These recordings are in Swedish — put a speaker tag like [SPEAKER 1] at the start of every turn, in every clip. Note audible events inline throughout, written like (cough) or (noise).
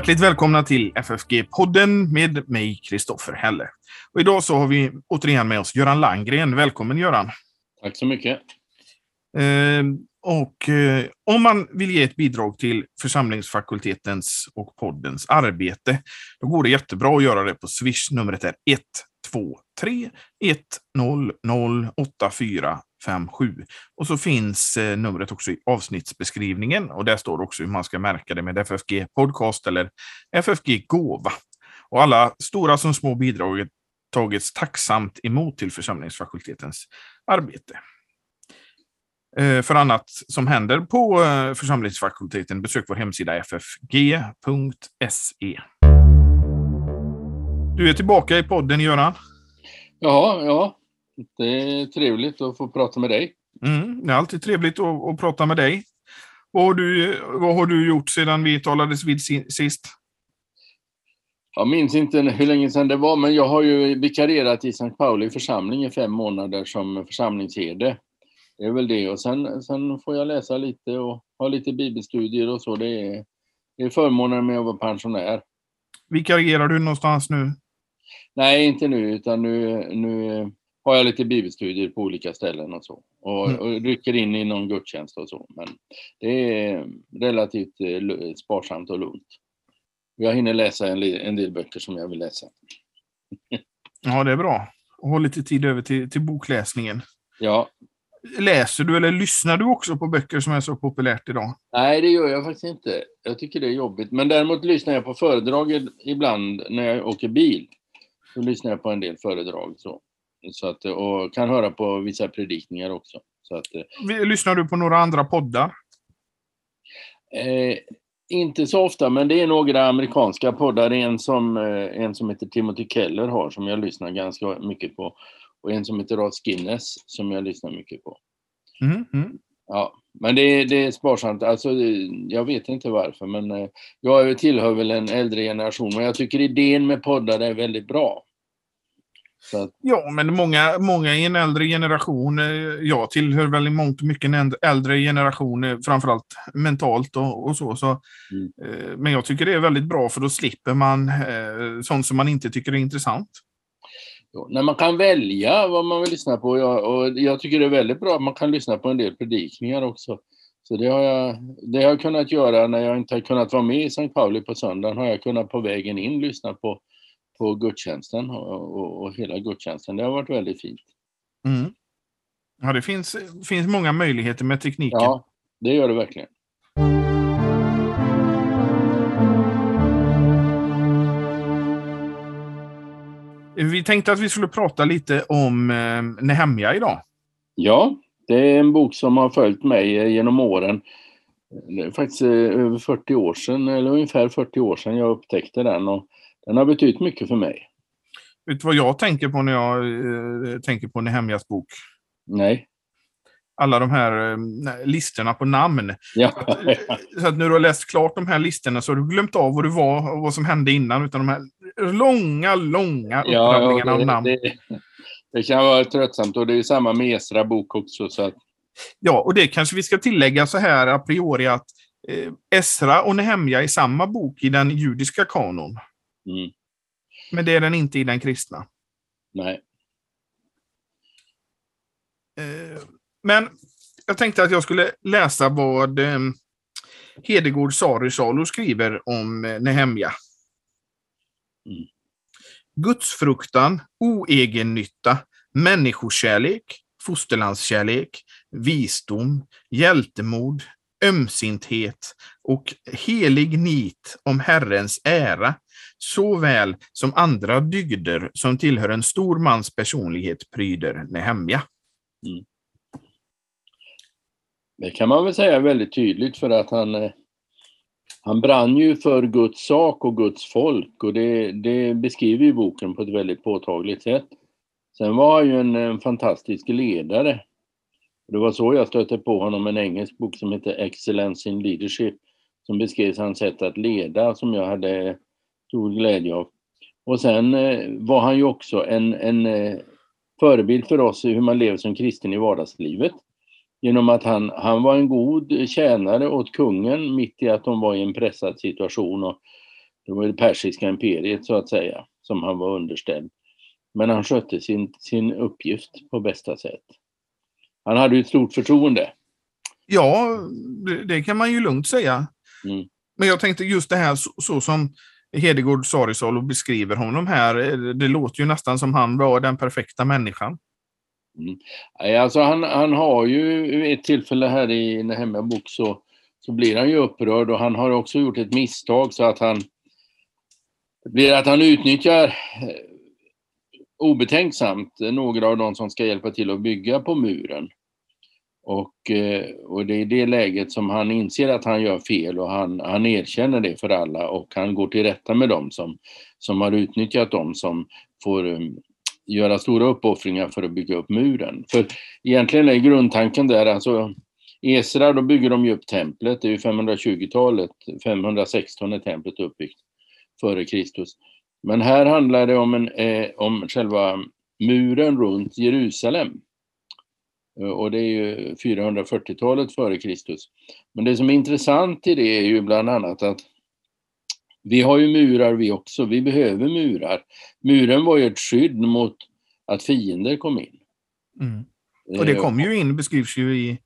[SPEAKER 1] Hjärtligt välkomna till FFG-podden med mig, Kristoffer Helle. Och idag så har vi återigen med oss Göran Langgren. Välkommen Göran!
[SPEAKER 2] Tack så mycket!
[SPEAKER 1] Eh, och eh, om man vill ge ett bidrag till församlingsfakultetens och poddens arbete, då går det jättebra att göra det på Swish. Numret är 123 100 57. Och så finns eh, numret också i avsnittsbeskrivningen och där står det också hur man ska märka det med FFG Podcast eller FFG Gåva. Och alla stora som små bidrag tagits tacksamt emot till församlingsfakultetens arbete. Eh, för annat som händer på eh, församlingsfakulteten, besök vår hemsida ffg.se. Du är tillbaka i podden, Göran.
[SPEAKER 2] Ja, ja. Det är trevligt att få prata med dig.
[SPEAKER 1] Mm, det är alltid trevligt att, att prata med dig. Vad har, du, vad har du gjort sedan vi talades vid sist?
[SPEAKER 2] Jag minns inte hur länge sedan det var, men jag har ju vikarierat i Sankt Pauli församling i fem månader som församlingsherde. Det är väl det. Och sen, sen får jag läsa lite och ha lite bibelstudier och så. Det är, det är förmånen med att vara pensionär.
[SPEAKER 1] Vikarierar du någonstans nu?
[SPEAKER 2] Nej, inte nu, utan nu, nu har jag lite bibelstudier på olika ställen och så. Och, mm. och rycker in i någon gudstjänst och så. Men det är relativt eh, sparsamt och lugnt. Jag hinner läsa en, en del böcker som jag vill läsa.
[SPEAKER 1] ja, det är bra. Ha lite tid över till, till bokläsningen.
[SPEAKER 2] Ja.
[SPEAKER 1] Läser du eller lyssnar du också på böcker som är så populärt idag?
[SPEAKER 2] Nej, det gör jag faktiskt inte. Jag tycker det är jobbigt. Men däremot lyssnar jag på föredrag ibland när jag åker bil. Då lyssnar jag på en del föredrag. Så. Så att, och kan höra på vissa predikningar också. Så att,
[SPEAKER 1] eh, Lyssnar du på några andra poddar?
[SPEAKER 2] Eh, inte så ofta, men det är några amerikanska poddar. En som, eh, en som heter Timothy Keller har, som jag lyssnar ganska mycket på. Och en som heter Ross Guinness, som jag lyssnar mycket på.
[SPEAKER 1] Mm, mm.
[SPEAKER 2] Ja, men det, det är sparsamt. Alltså, jag vet inte varför, men eh, jag tillhör väl en äldre generation. Men jag tycker idén med poddar är väldigt bra.
[SPEAKER 1] Att... Ja, men många, många i en äldre generation, eh, jag tillhör väl i mångt och mycket en äldre generation, eh, framförallt mentalt och, och så. så mm. Eh, men jag tycker det är väldigt bra för då slipper man sånt som man inte tycker är intressant.
[SPEAKER 2] Ja, när man kan välja vad man vill lyssna på, ja, och jag tycker det är väldigt bra att man kan lyssna på en del predikningar också. Så det har, jag, det har jag kunnat göra när jag inte har kunnat vara med i St. Pauli på söndagen, har jag kunnat på vägen in lyssna på på gudstjänsten och, och, och, hela gudstjänsten. Det har varit väldigt fint.
[SPEAKER 1] Mm. Ja, det finns, finns många möjligheter med tekniken.
[SPEAKER 2] Ja, det gör det verkligen.
[SPEAKER 1] Vi tänkte att vi skulle prata lite om eh, Nehemja idag.
[SPEAKER 2] Ja, det är en bok som har följt mig genom åren. Det är faktiskt eh, över 40 år sedan, eller ungefär 40 år sedan jag upptäckte den. Och den har betytt mycket för mig.
[SPEAKER 1] Vet du vad jag tänker på när jag eh, tänker på Nehemjas bok?
[SPEAKER 2] Nej.
[SPEAKER 1] Alla de här eh, listorna på namn.
[SPEAKER 2] Ja.
[SPEAKER 1] Så, att, när du har läst klart de här listorna så har du glömt av vad du var och vad som hände innan. Utan de här långa, långa uppradningarna ja, av namn.
[SPEAKER 2] Det, det, kan vara tröttsamt och det är samma med Esra bok också. Så att...
[SPEAKER 1] Ja, och det kanske vi ska tillägga så här a priori att eh, Esra och Nehemja är samma bok i den judiska kanon.
[SPEAKER 2] Mm.
[SPEAKER 1] Men det är den inte i den kristna.
[SPEAKER 2] Nej.
[SPEAKER 1] Eh, men jag tänkte att jag skulle läsa vad eh, Hedegård Sarisalo skriver om eh, Nehemja.
[SPEAKER 2] Mm.
[SPEAKER 1] Gudsfruktan, oegennytta, människokärlek, fosterlandskärlek, visdom, hjältemod, ömsinthet och helig nit om Herrens ära såväl som andra dygder som tillhör en stor mans personlighet pryder Nehemja.
[SPEAKER 2] Mm. Det kan man väl säga väldigt tydligt för att han, eh, han brann ju för Guds sak och Guds folk och det, det beskriver ju boken på ett väldigt påtagligt sätt. Sen var han ju en, en fantastisk ledare. Det var så jag stötte på honom, en engelsk bok som heter Excellence in Leadership, som beskrev hans sätt att leda som jag hade stor glädje av. Och sen eh, var han ju också en, en eh, förebild för oss i hur man lever som kristen i vardagslivet. Genom att han, han var en god tjänare åt kungen mitt i att de var i en pressad situation. Och det var det persiska imperiet så att säga, som han var underställd. Men han skötte sin, sin uppgift på bästa sätt. Han hade ju ett stort förtroende.
[SPEAKER 1] Ja, det, det kan man ju lugnt säga.
[SPEAKER 2] Mm.
[SPEAKER 1] Men jag tänkte just det här så, så som Hedegård Sarisol och beskriver honom här. Eh, det låter ju nästan som han var den perfekta människan.
[SPEAKER 2] Mm. Alltså han, han har ju ett tillfälle här i en bok så, så blir han ju upprörd och han har också gjort ett misstag så att han blir att han utnyttjar eh, obetänksamt några av de som ska hjälpa till att bygga på muren. Och, eh, och det är i det läget som han inser att han gör fel och han, han erkänner det för alla och han går till rätta med dem som, som har utnyttjat dem som får um, göra stora uppoffringar för att bygga upp muren. För egentligen är grundtanken där, alltså Esra, då bygger de ju upp templet, det är ju 520-talet, 516 är templet uppbyggt före Kristus. Men här handlar det om, en, eh, om själva muren runt Jerusalem. Eh, och det är ju 440-talet före Kristus. Men det som är intressant i det är ju bland annat att vi har ju murar vi också, vi behöver murar. Muren var ju ett skydd mot att fiender kom in.
[SPEAKER 1] Mm. Och det kom ju in, beskrivs ju i,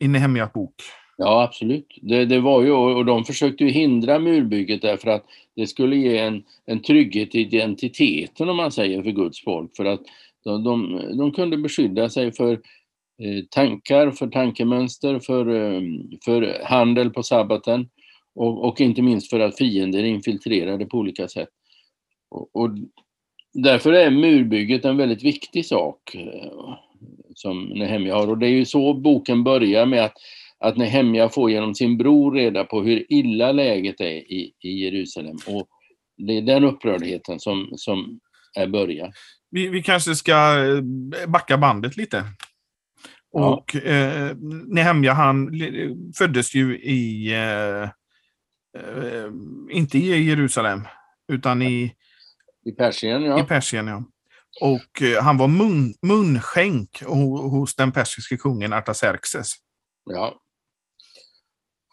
[SPEAKER 1] i Nehemjas bok.
[SPEAKER 2] Ja, absolut. Det, det var ju, och de försökte ju hindra murbygget därför att det skulle ge en, en trygghet i identiteten, om man säger, för Guds folk. För att de, de, de kunde beskydda sig för eh, tankar, för tankemönster, för, eh, för handel på sabbaten och, och, inte minst för att fiender infiltrerade på olika sätt. Och, och därför är murbygget en väldigt viktig sak eh, som Nehemja har och det är ju så boken börjar med att att Nehemja får genom sin bror reda på hur illa läget är i, i Jerusalem. Och det är den upprördheten som, som är början.
[SPEAKER 1] Vi, vi kanske ska eh, backa bandet lite. Ja. Och eh, Nehemja han föddes ju i, eh, eh, inte i Jerusalem, utan i,
[SPEAKER 2] I Persien. Ja.
[SPEAKER 1] I Persien ja. Och eh, han var mun, munskänk hos den persiske kungen Artaxerxes.
[SPEAKER 2] Ja.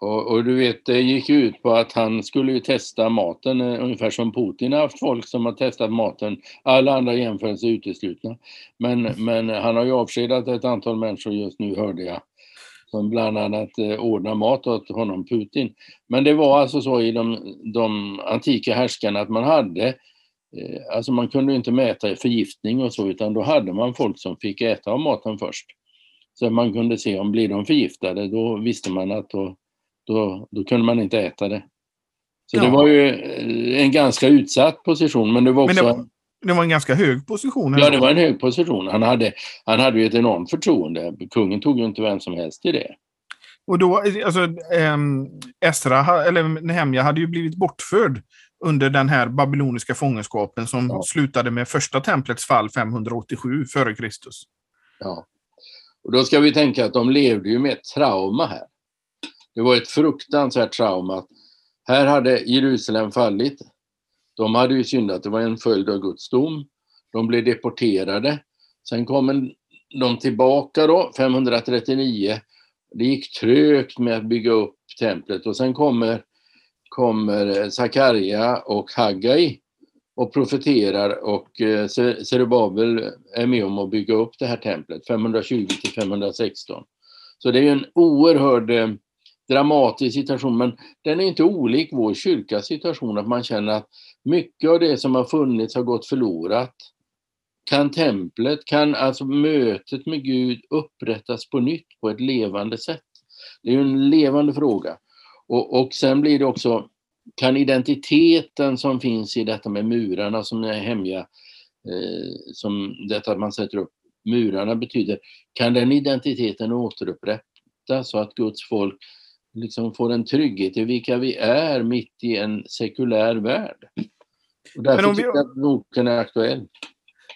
[SPEAKER 2] Och, och, du vet, det gick ut på att han skulle ju testa maten, eh, ungefär som Putin har haft folk som har testat maten. Alla andra jämförelser är uteslutna. Men, men han har ju avskedat ett antal människor just nu, hörde jag. Som bland annat eh, ordnar mat åt honom, Putin. Men det var alltså så i de, de antika härskarna att man hade eh, Alltså man kunde inte mäta förgiftning och så, utan då hade man folk som fick äta av maten först. Så man kunde se om blir de förgiftade, då visste man att då då, då kunde man inte äta det. Så ja. det var ju eh, en ganska utsatt position, men det var också...
[SPEAKER 1] Men det, var, det var en ganska hög position?
[SPEAKER 2] Ja, det var en hög position. Han hade, han hade ju ett enormt förtroende. Kungen tog ju inte vem som helst i det.
[SPEAKER 1] Och då, alltså, ähm, Esra, eller Nehemja hade ju blivit bortförd under den här babyloniska fångenskapen som ja. slutade med första templets fall 587 f.Kr.
[SPEAKER 2] Ja. Och då ska vi tänka att de levde ju med ett trauma här. Det var ett fruktansvärt trauma. Här hade Jerusalem fallit. De hade ju syndat, det var en följd av Guds dom. De blev deporterade. Sen kom de tillbaka då, 539. Det gick trögt med att bygga upp templet och sen kommer, kommer Sakarja och Haggai och profeterar och eh, Zerubabel är med om att bygga upp det här templet 520 till 516. Så det är en oerhörd eh, dramatisk situation, men den är inte olik vår kyrkas situation, att man känner att mycket av det som har funnits har gått förlorat. Kan templet, kan alltså mötet med Gud upprättas på nytt på ett levande sätt? Det är ju en levande fråga. Och, och sen blir det också, kan identiteten som finns i detta med murarna som är hemliga, eh, som detta att man sätter upp murarna betyder, kan den identiteten återupprättas så att Guds folk liksom får en trygghet i vilka vi är mitt i en sekulär värld. Och därför vi... tycker jag att boken är aktuell.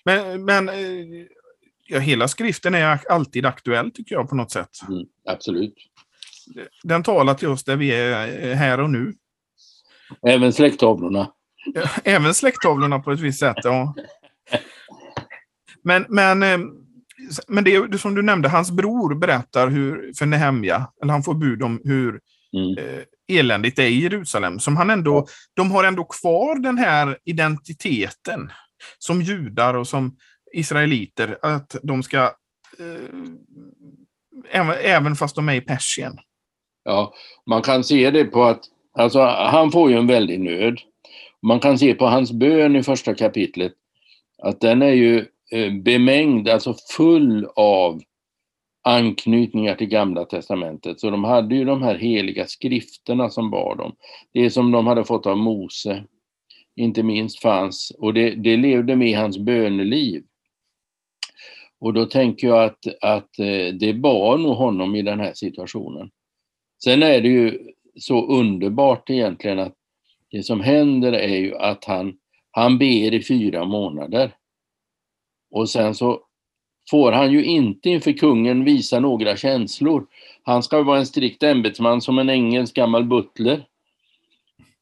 [SPEAKER 1] Men, men eh, ja, hela skriften är alltid aktuell tycker jag på något sätt.
[SPEAKER 2] Mm, absolut.
[SPEAKER 1] Den talar till oss där vi är eh, här och nu.
[SPEAKER 2] Även släkttavlorna.
[SPEAKER 1] Även släkttavlorna på ett visst sätt, ja. Men, men eh, men det, det som du nämnde, hans bror berättar hur, för Nehemja, eller han får bud om hur, mm. eh, eländigt är i Jerusalem. Som han ändå, de har ändå kvar den här identiteten som judar och som israeliter, att de ska, eh, även, även fast de är i Persien.
[SPEAKER 2] Ja, man kan se det på att alltså, han får ju en väldig nöd. Man kan se på hans bön i första kapitlet att den är ju Eh, bemängd, alltså full av anknytningar till Gamla Testamentet. Så de hade ju de här heliga skrifterna som bar dem. Det som de hade fått av Mose, inte minst fanns, och det, det levde med i hans böneliv. Och då tänker jag att, att eh, det bar nog honom i den här situationen. Sen är det ju så underbart egentligen att det som händer är ju att han, han ber i fyra månader. Och sen så får han ju inte inför kungen visa några känslor. Han ska vara en strikt ämbetsman som en engelsk gammal butler.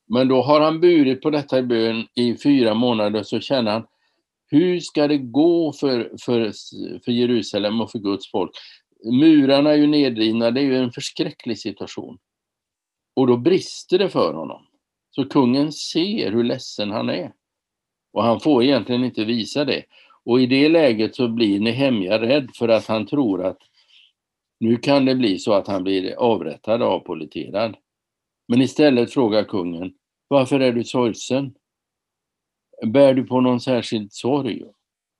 [SPEAKER 2] Men då har han burit på detta i bön i fyra månader så känner han hur ska det gå för, för, för Jerusalem och för Guds folk? Murarna är ju nedrivna, det är ju en förskräcklig situation. Och då brister det för honom. Så kungen ser hur ledsen han är. Och han får egentligen inte visa det. Och i det läget så blir Nehemja rädd för att han tror att nu kan det bli så att han blir avrättad, avpoliterad. Men istället frågar kungen, varför är du sorgsen? Bär du på någon särskild sorg?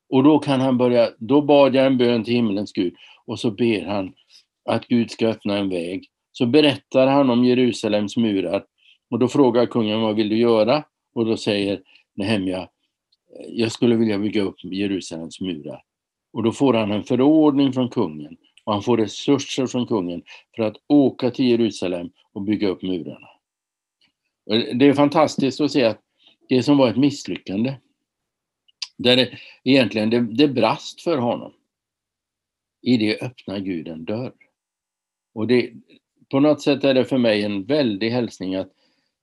[SPEAKER 2] Och då kan han börja, då bad jag en bön till himlens Gud och så ber han att Gud ska öppna en väg. Så berättar han om Jerusalems murar och då frågar kungen, vad vill du göra? Och då säger Nehemja, jag skulle vilja bygga upp Jerusalems murar. Och då får han en förordning från kungen och han får resurser från kungen för att åka till Jerusalem och bygga upp murarna. Det är fantastiskt att se att det som var ett misslyckande, där det egentligen det, det brast för honom, i det öppnar Gud en dörr. Och det, på något sätt är det för mig en väldig hälsning att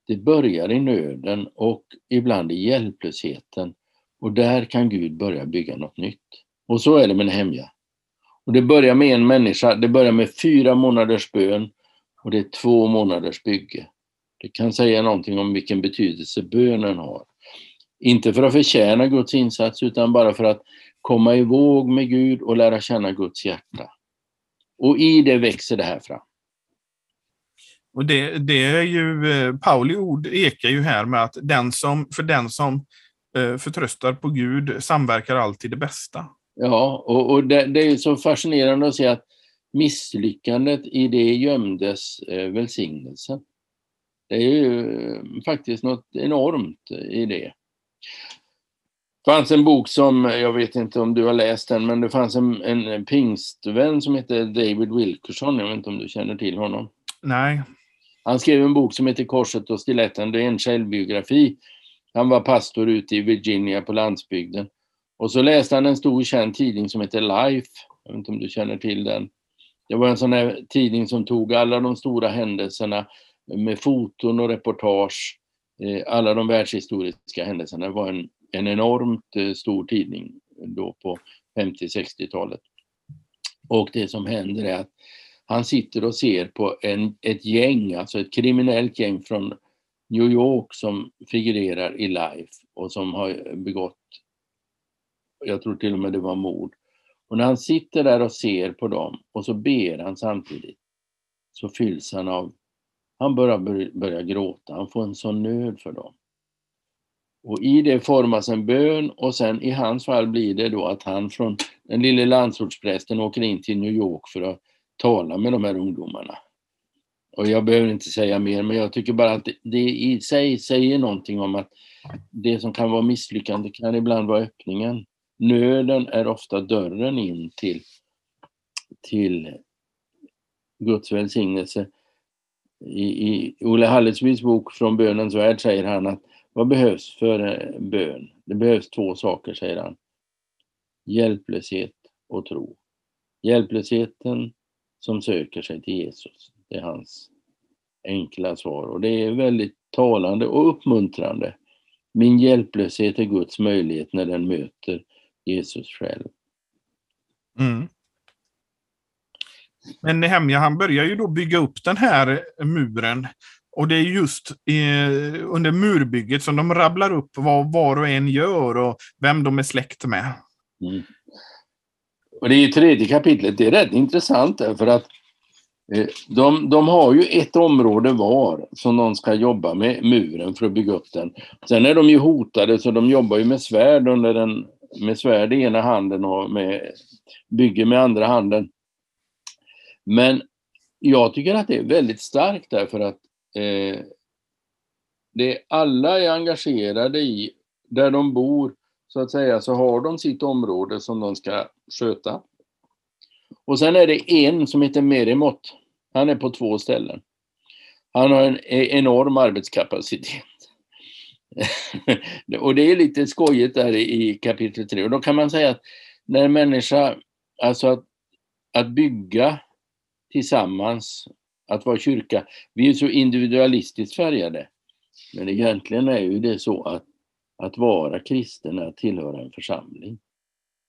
[SPEAKER 2] det börjar i nöden och ibland i hjälplösheten och där kan Gud börja bygga något nytt. Och så är det med Nehemja. Och det börjar med en människa, det börjar med fyra månaders bön och det är två månaders bygge. Det kan säga någonting om vilken betydelse bönen har. Inte för att förtjäna Guds insats utan bara för att komma i våg med Gud och lära känna Guds hjärta. Och i det växer det här fram.
[SPEAKER 1] Och det, det är ju, eh, Pauli ord ekar ju här med att den som, för den som Eh, förtröstar på Gud samverkar alltid det bästa.
[SPEAKER 2] Ja, och, och det, det, är så fascinerande att se att misslyckandet i det gömdes eh, välsignelsen. Det är ju eh, faktiskt något enormt i det. Det fanns en bok som, jag vet inte om du har läst den, men det fanns en, en pingstvän som heter David Wilkerson, jag vet inte om du känner till honom?
[SPEAKER 1] Nej.
[SPEAKER 2] Han skrev en bok som heter Korset och stiletten, det är en självbiografi han var pastor ute i Virginia på landsbygden. Och så läste han en stor känd tidning som heter Life. Jag vet inte om du känner till den. Det var en sån här tidning som tog alla de stora händelserna med foton och reportage. Eh, alla de världshistoriska händelserna. Det var en, en enormt eh, stor tidning då på 50-60-talet. Och det som händer är att han sitter och ser på en, ett gäng, alltså ett kriminellt gäng från New York som figurerar i Life och som har begått, jag tror till och med det var mord. Och när han sitter där och ser på dem och så ber han samtidigt så fylls han av, han börjar börja gråta, han får en sån nöd för dem. Och i det formas en bön och sen i hans fall blir det då att han från den lille landsortsprästen åker in till New York för att tala med de här ungdomarna. Och jag behöver inte säga mer, men jag tycker bara att det, i sig säger någonting om att det som kan vara misslyckande kan ibland vara öppningen. Nöden är ofta dörren in till, till Guds välsignelse. I, i Olle Hallesbys bok Från bönens värld säger han att vad behövs för bön? Det behövs två saker, säger han. Hjälplöshet och tro. Hjälplösheten som söker sig till Jesus. Det är hans enkla svar och det är väldigt talande och uppmuntrande. Min hjälplöshet är Guds möjlighet när den möter Jesus själv.
[SPEAKER 1] Mm. Men Nehemja, han börjar ju då bygga upp den här muren Och det är just eh, under murbygget som de rabblar upp vad var och en gör och vem de är släkt med.
[SPEAKER 2] Mm. Och det är ju tredje kapitlet, det är rätt intressant därför att Eh, de, de har ju ett område var som de ska jobba med muren för att bygga upp den. Sen är de ju hotade så de jobbar ju med svärd under den, med svärd i ena handen och med, bygger med andra handen. Men jag tycker att det är väldigt starkt därför att eh, det alla är engagerade i, där de bor så att säga, så har de sitt område som de ska sköta. Och sen är det en som heter Merimot. Han är på två ställen. Han har en e-, enorm arbetskapacitet. (laughs) och det är lite skojigt där i kapitel 3. Och då kan man säga att när en människa, alltså att, att bygga tillsammans, att vara kyrka, vi är så individualistiskt färgade. Men egentligen är ju det så att att vara kristen är att tillhöra en församling.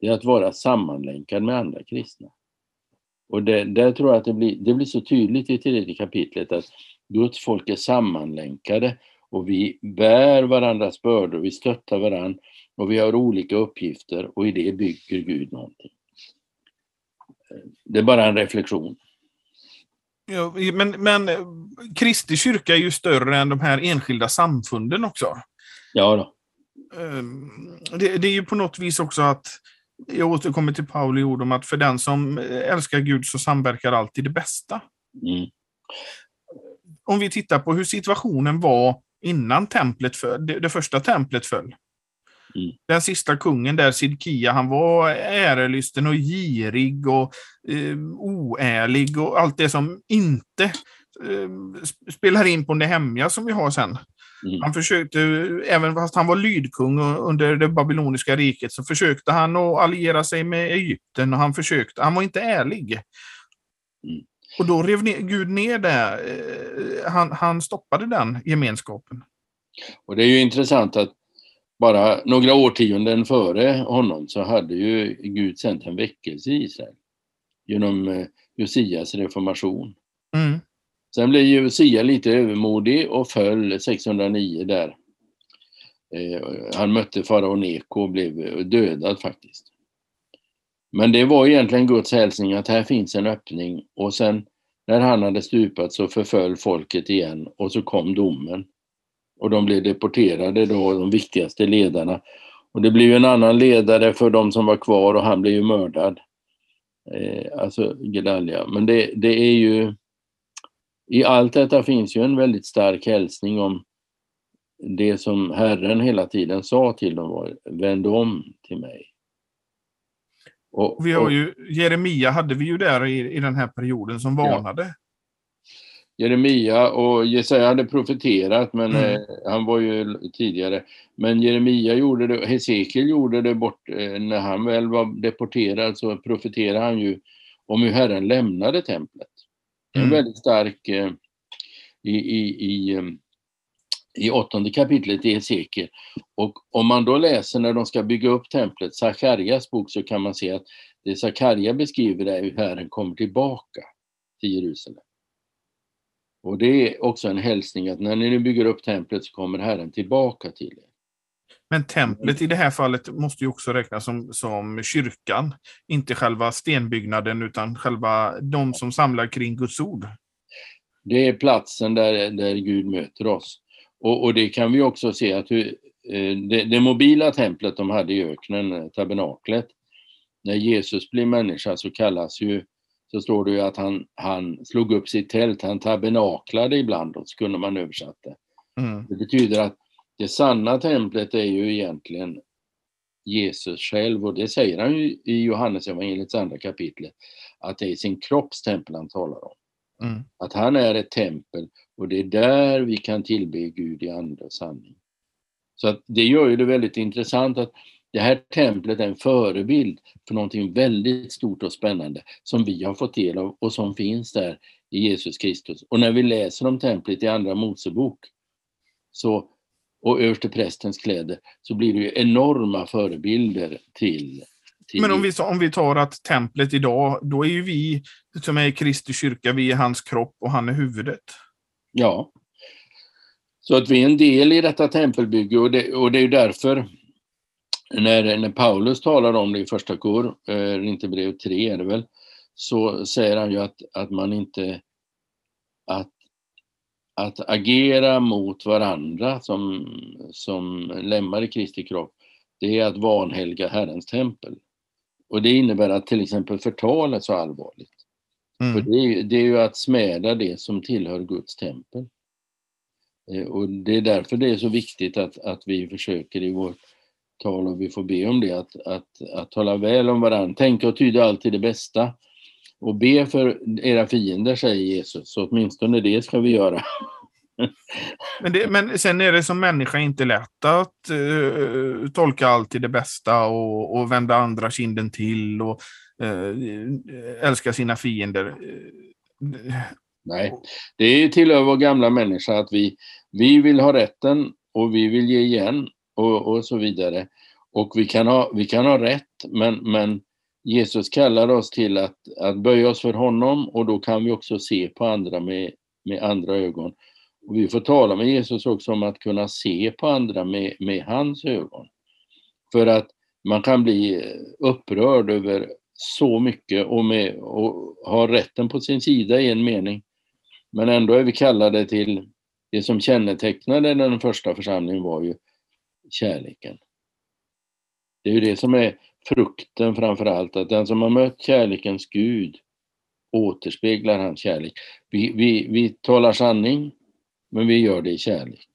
[SPEAKER 2] Det är att vara sammanlänkad med andra kristna. Och det, där tror jag att det blir, det blir så tydligt i tredje kapitlet att Guds folk är sammanlänkade och vi bär varandras bördor, vi stöttar varandra och vi har olika uppgifter och i det bygger Gud någonting. Det är bara en reflektion.
[SPEAKER 1] Ja, men, men Kristi kyrka är ju större än de här enskilda samfunden också.
[SPEAKER 2] Ja då.
[SPEAKER 1] Ehm, det, det, är ju på något vis också att, jag återkommer till Pauli ord om att för den som älskar Gud så samverkar alltid det bästa. Mm. Om vi tittar på hur situationen var innan templet föll, det, det första templet föll. Mm. Den sista kungen där, Sidkia, han var ärelysten och girig och eh, oärlig och allt det som inte eh, spelar in på Nehemja som vi har sen. Mm. Han försökte, även fast han var lydkung under det babyloniska riket, så försökte han att alliera sig med Egypten och han försökte, han var inte ärlig. Mm. Och då rev ner, Gud ner det. Eh, han, han stoppade den gemenskapen.
[SPEAKER 2] Och det är ju intressant att bara några årtionden före honom så hade ju Gud sänt en väckelse i Israel genom eh, Josias reformation. Mm. Sen blev ju Sia lite övermodig och föll 609 där. Eh, han mötte farao Neko och blev dödad faktiskt. Men det var egentligen Guds hälsning att här finns en öppning och sen när han hade stupat så förföll folket igen och så kom domen. Och de blev deporterade då, de viktigaste ledarna. Och det blev en annan ledare för de som var kvar och han blev ju mördad. Eh, alltså Gedalia. Men det, det är ju i allt detta finns ju en väldigt stark hälsning om det som Herren hela tiden sa till dem var, vänd om till mig.
[SPEAKER 1] Och, vi har ju, Jeremia hade vi ju där i, i den här perioden som varnade. Ja.
[SPEAKER 2] Jeremia och Jesaja hade profeterat, men mm. eh, han var ju tidigare. Men Jeremia gjorde det, Hesekiel gjorde det bort, eh, när han väl var deporterad så profeterade han ju om hur Herren lämnade templet. Mm. En väldigt stark eh, i, i, i, eh, i åttonde kapitlet i Hesekiel. Och om man då läser när de ska bygga upp templet, Sakarias bok, så kan man se att det Sakarja beskriver är hur Herren kommer tillbaka till Jerusalem. Och det är också en hälsning att när ni nu bygger upp templet så kommer Herren tillbaka till er.
[SPEAKER 1] Men templet i det här fallet måste ju också räknas som, som kyrkan. Inte själva stenbyggnaden utan själva de som samlar kring Guds ord.
[SPEAKER 2] Det är platsen där, där Gud möter oss. Och, och det kan vi också se att hur, eh, det, det, mobila templet de hade i öknen, eh, tabernaklet, när Jesus blir människa så kallas ju, så står det ju att han, han slog upp sitt tält, han tabernaklade ibland, och så kunde man översätta. Mm. Det betyder att det sanna templet är ju egentligen Jesus själv och det säger han ju i Johannes evangeliets andra kapitel att det är sin kropps tempel han talar om. Mm. Att han är ett tempel och det är där vi kan tillbe Gud i och sanning. Så att det gör ju det väldigt intressant att det här templet är en förebild för någonting väldigt stort och spännande som vi har fått del av och som finns där i Jesus Kristus. Och när vi läser om templet i Andra Mosebok så och översteprästens kläder så blir det ju enorma förebilder till.
[SPEAKER 1] Men om vi, om vi tar att templet idag, då är ju vi som är i Kristi kyrka, vi är hans kropp och han är huvudet.
[SPEAKER 2] Ja, Så att vi är en del i detta tempelbygge och det, och det är därför när, när Paulus talar om det i första kor, eh, inte brev 3 är det väl, så säger han ju att, att man inte, att, att agera mot varandra som, som lemmar i Kristi kropp, det är att vanhelga Herrens tempel. Och det innebär att till exempel förtal är så allvarligt. Mm. För det är, det är ju att smäda det som tillhör Guds tempel. Eh, och det är därför det är så viktigt att, att vi försöker i vårt tal, och vi får be om det, att, att, att tala väl om varandra. Tänka och tyda alltid det bästa. Och be för era fiender, säger Jesus, så åtminstone det ska vi göra.
[SPEAKER 1] men, det, men sen är det som människa inte lätt att uh, tolka till det bästa och, och vända andra kinden till och uh, älska sina fiender.
[SPEAKER 2] Nej, det tillhör vår gamla människa att vi, vi vill ha rätten och vi vill ge igen och, och så vidare. Och vi kan ha, vi kan ha rätt, men, men Jesus kallar oss till att, att böja oss för honom och då kan vi också se på andra med, med andra ögon. Och vi får tala med Jesus också om att kunna se på andra med, med hans ögon. För att man kan bli upprörd över så mycket och, med, och ha rätten på sin sida i en mening. Men ändå är vi kallade till det som kännetecknade den första församlingen var ju kärleken. Det är ju det som är frukten framför allt, att den som har mött kärlekens Gud återspeglar hans kärlek. Vi, vi, vi talar sanning, men vi gör det i kärlek.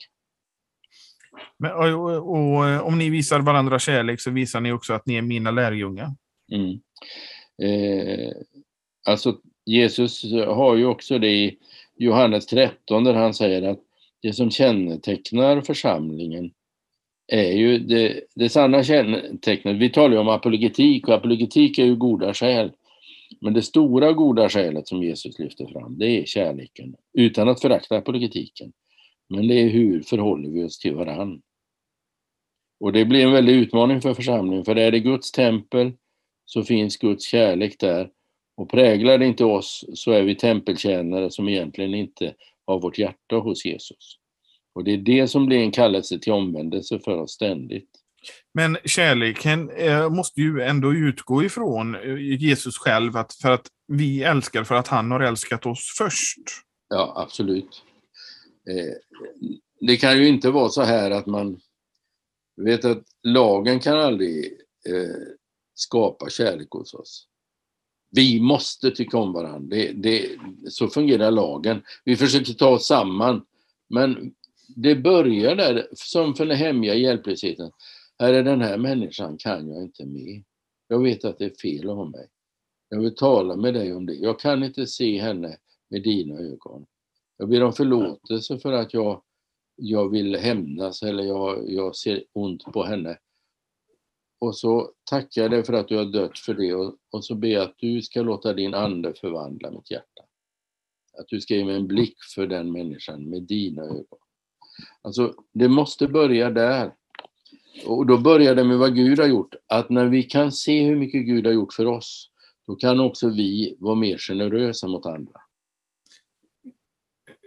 [SPEAKER 1] Men, och, och, och, om ni visar varandra kärlek så visar ni också att ni är mina lärjungar.
[SPEAKER 2] Mm. Eh, alltså Jesus har ju också det i Johannes 13 där han säger att det som kännetecknar församlingen är ju det, det sanna kännetecknet. Vi talar ju om apologetik och apologetik är ju goda skäl. Men det stora goda skälet som Jesus lyfter fram, det är kärleken. Utan att förakta apologetiken. Men det är hur förhåller vi oss till varann. Och det blir en väldig utmaning för församlingen, för är det Guds tempel så finns Guds kärlek där. Och präglar det inte oss så är vi tempeltjänare som egentligen inte har vårt hjärta hos Jesus. Och det är det som blir en kallelse till omvändelse för oss ständigt.
[SPEAKER 1] Men kärleken eh, måste ju ändå utgå ifrån eh, Jesus själv, att för att vi älskar för att han har älskat oss först.
[SPEAKER 2] Ja, absolut. Eh, det kan ju inte vara så här att man vet att lagen kan aldrig skapa kärlek hos oss. Vi måste tycka om varandra. Det, det, så fungerar lagen. Vi försöker ta oss samman. Men det börjar där, som för den hemliga hjälplösheten. Här är den här människan kan jag inte med. Jag vet att det är fel av mig. Jag vill tala med dig om det. Jag kan inte se henne med dina ögon. Jag ber om förlåtelse för att jag, jag vill hämnas eller jag, jag ser ont på henne. Och så tackar jag dig för att du har dött för det och, och så ber jag att du ska låta din ande förvandla mitt hjärta. Att du ska ge mig en blick för den människan med dina ögon. Alltså, det måste börja där. Och då börjar det med vad Gud har gjort. Att när vi kan se hur mycket Gud har gjort för oss, då kan också vi vara mer generösa mot andra.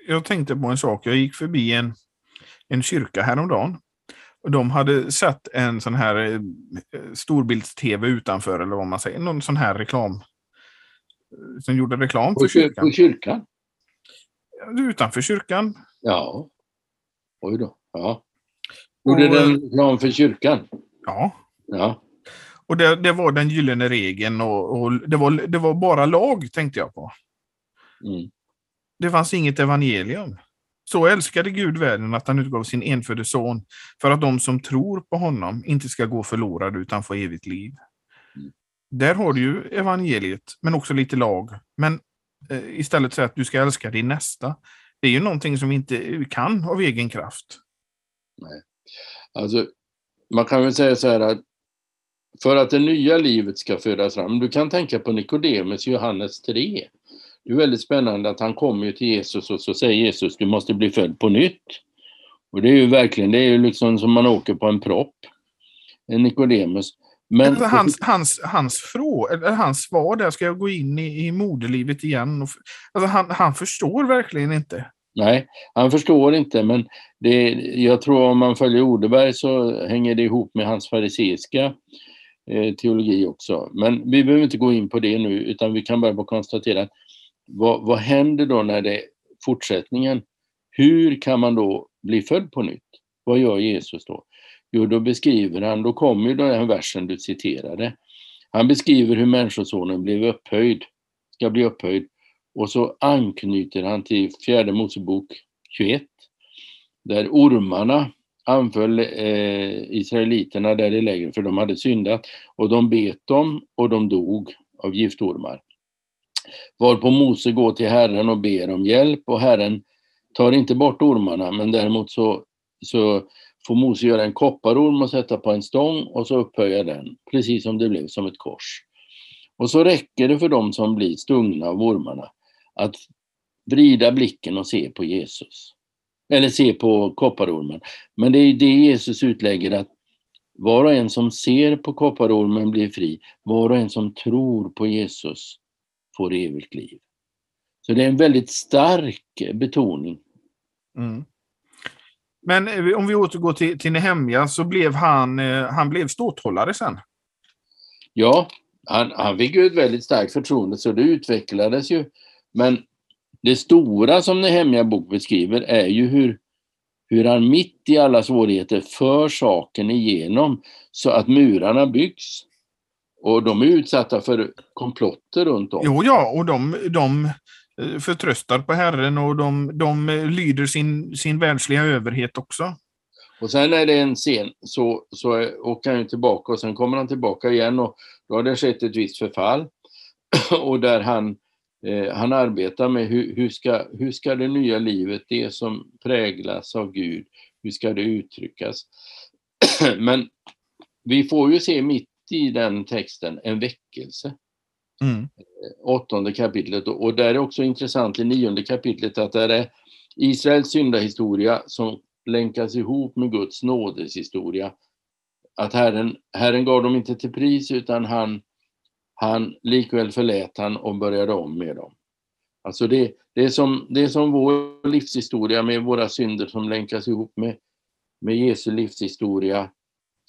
[SPEAKER 1] Jag tänkte på en sak. Jag gick förbi en, en kyrka häromdagen. Och de hade sett en sån här eh, storbilds-tv utanför, eller vad man säger. Någon sån här reklam. Som gjorde reklam för kyrkan.
[SPEAKER 2] På kyrkan?
[SPEAKER 1] Utanför kyrkan.
[SPEAKER 2] Ja. Oj då. Ja. Gjorde och, den reklam för kyrkan?
[SPEAKER 1] Ja.
[SPEAKER 2] Ja.
[SPEAKER 1] Och det, det var den gyllene regeln och, och, det, var, det var bara lag, tänkte jag på. Mm. Det fanns inget evangelium. Så älskade Gud världen att han utgav sin enfödde son för att de som tror på honom inte ska gå förlorade utan få evigt liv. Mm. Där har du ju evangeliet, men också lite lag. Men eh, istället säga att du ska älska din nästa. Det är ju någonting som vi inte kan av egen kraft.
[SPEAKER 2] Nej. Alltså, man kan väl säga så här att för att det nya livet ska födas fram, du kan tänka på Nikodemus Johannes 3. Det är väldigt spännande att han kommer till Jesus och så säger Jesus du måste bli född på nytt. Och det är ju verkligen, det är ju liksom som man åker på en propp. En Nikodemus.
[SPEAKER 1] Men, alltså, hans, hans, hans, frå, eller hans svar där, ska jag gå in i, i moderlivet igen? Och, alltså, han, han förstår verkligen inte.
[SPEAKER 2] Nej, han förstår inte, men det, jag tror om man följer Odeberg så hänger det ihop med hans fariseiska eh, teologi också. Men vi behöver inte gå in på det nu, utan vi kan bara konstatera att vad, vad händer då när det fortsättningen? Hur kan man då bli född på nytt? Vad gör Jesus då? Jo, då beskriver han, då kommer ju den här versen du citerade. Han beskriver hur Människosonen blev upphöjd, ska bli upphöjd och så anknyter han till fjärde Mosebok 21 där ormarna anföll eh, israeliterna där i lägret för de hade syndat och de bet dem och de dog av giftormar. Varpå Mose går till Herren och ber om hjälp och Herren tar inte bort ormarna men däremot så, så får Mose göra en kopparorm och sätta på en stång och så upphöja den, precis som det blev som ett kors. Och så räcker det för dem som blir stungna av ormarna att vrida blicken och se på Jesus. Eller se på kopparormen. Men det är det Jesus utlägger att var och en som ser på kopparormen blir fri. Var och en som tror på Jesus får evigt liv. Så det är en väldigt stark betoning.
[SPEAKER 1] Mm. Men eh, om vi återgår till, till Nehemja så blev han, eh, han blev ståthållare sen.
[SPEAKER 2] Ja, han, han fick ju ett väldigt starkt förtroende så det utvecklades ju. Men det stora som Nehemja bok beskriver är ju hur, hur han mitt i alla svårigheter för saken igenom så att murarna byggs. Och de är utsatta för komplotter runt om.
[SPEAKER 1] Jo, ja, och de, de Eh, förtröstar på Herren och de, de eh, lyder sin, sin världsliga överhet också.
[SPEAKER 2] Och sen är det en scen så, så åker han tillbaka och sen kommer han tillbaka igen och då har det skett ett visst förfall. (clears throat) och där han Eh, han arbetar med hur, hur, ska, hur ska det nya livet, det som präglas av Gud, hur ska det uttryckas? (clears throat) Men vi får ju se mitt i den texten en väckelse. Mm. Åttonde kapitlet och där är också intressant i nionde kapitlet att det är Israels syndahistoria som länkas ihop med Guds nådeshistoria. Att Herren, Herren gav dem inte till pris utan han han likväl förlät han och började om med dem. Alltså det, det, är som, det är som vår livshistoria med våra synder som länkas ihop med, med Jesu livshistoria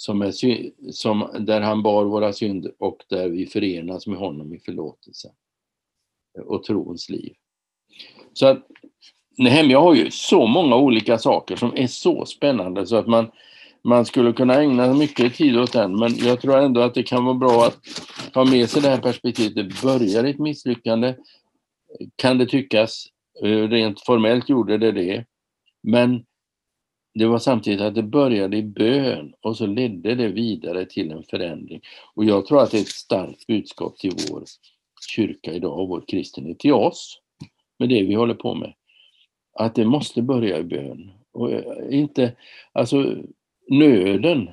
[SPEAKER 2] som är, som, där han bar våra synder och där vi förenas med honom i förlåtelse och trons liv. Så att Nehemja har ju så många olika saker som är så spännande så att man, man skulle kunna ägna mycket tid åt den, men jag tror ändå att det kan vara bra att ha med sig det här perspektivet. Det börjar ett misslyckande, kan det tyckas. Eh, rent formellt gjorde det det. Men det var samtidigt att det började i bön och så ledde det vidare till en förändring. Och jag tror att det är ett starkt budskap till vår kyrka idag och vår kristenhet, till oss, med det vi håller på med. Att det måste börja i bön. Och eh, inte, alltså nöden,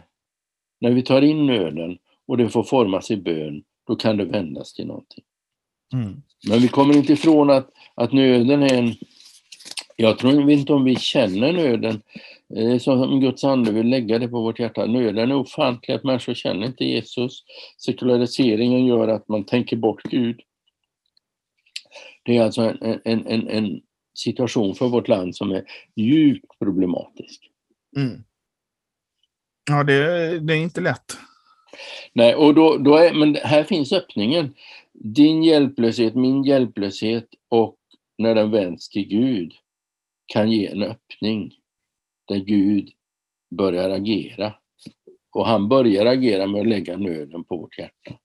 [SPEAKER 2] när vi tar in nöden och det får formas i bön, då kan det vändas till någonting. Mm. Men vi kommer inte ifrån att, att nöden är en... Jag tror inte om vi känner nöden, som Guds ande vill lägga det på vårt hjärta. Nöden är ofantlig, att människor känner inte Jesus. Sekulariseringen gör att man tänker bort Gud. Det är alltså en, en, en, en situation för vårt land som är djupt problematisk. Mm.
[SPEAKER 1] Ja, det, det är inte lätt.
[SPEAKER 2] Nej, och då, då är, men här finns öppningen. Din hjälplöshet, min hjälplöshet och när den vänds till Gud kan ge en öppning där Gud börjar agera. Och han börjar agera med att lägga nöden på vårt hjärta.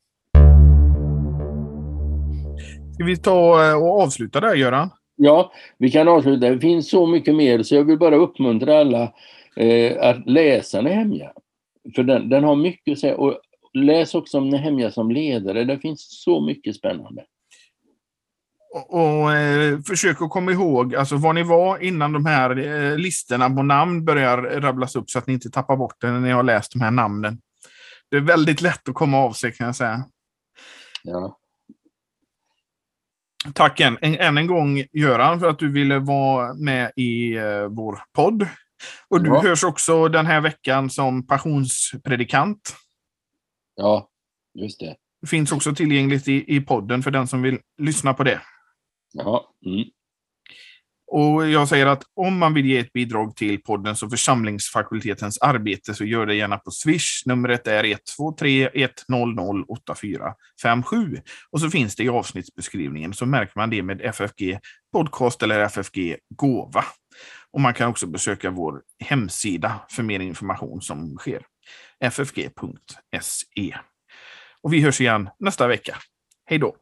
[SPEAKER 1] Ska vi ta eh, och avsluta där, Göran?
[SPEAKER 2] Ja, vi kan avsluta. Det finns så mycket mer, så jag vill bara uppmuntra alla eh, att läsa Nehemja. För den, den har mycket att säga. Och läs också om Nehemja som ledare. Det finns så mycket spännande.
[SPEAKER 1] Och, och eh, försök att komma ihåg alltså, var ni var innan de här eh, listorna på namn börjar rabblas upp så att ni inte tappar bort det när ni har läst de här namnen. Det är väldigt lätt att komma av sig kan jag säga.
[SPEAKER 2] Ja.
[SPEAKER 1] Tack än, än en gång Göran för att du ville vara med i eh, vår podd. Och du ja. hörs också den här veckan som passionspredikant.
[SPEAKER 2] Ja, just det.
[SPEAKER 1] Finns också tillgängligt i, i podden för den som vill lyssna på det.
[SPEAKER 2] Ja. Mm.
[SPEAKER 1] Och jag säger att om man vill ge ett bidrag till poddens och församlingsfakultetens arbete så gör det gärna på Swish. Numret är 123 100 8457. Och så finns det i avsnittsbeskrivningen så märker man det med FFG Podcast eller FFG Gåva. Och man kan också besöka vår hemsida för mer information som sker. ffg.se. Och vi hörs igen nästa vecka. Hej då!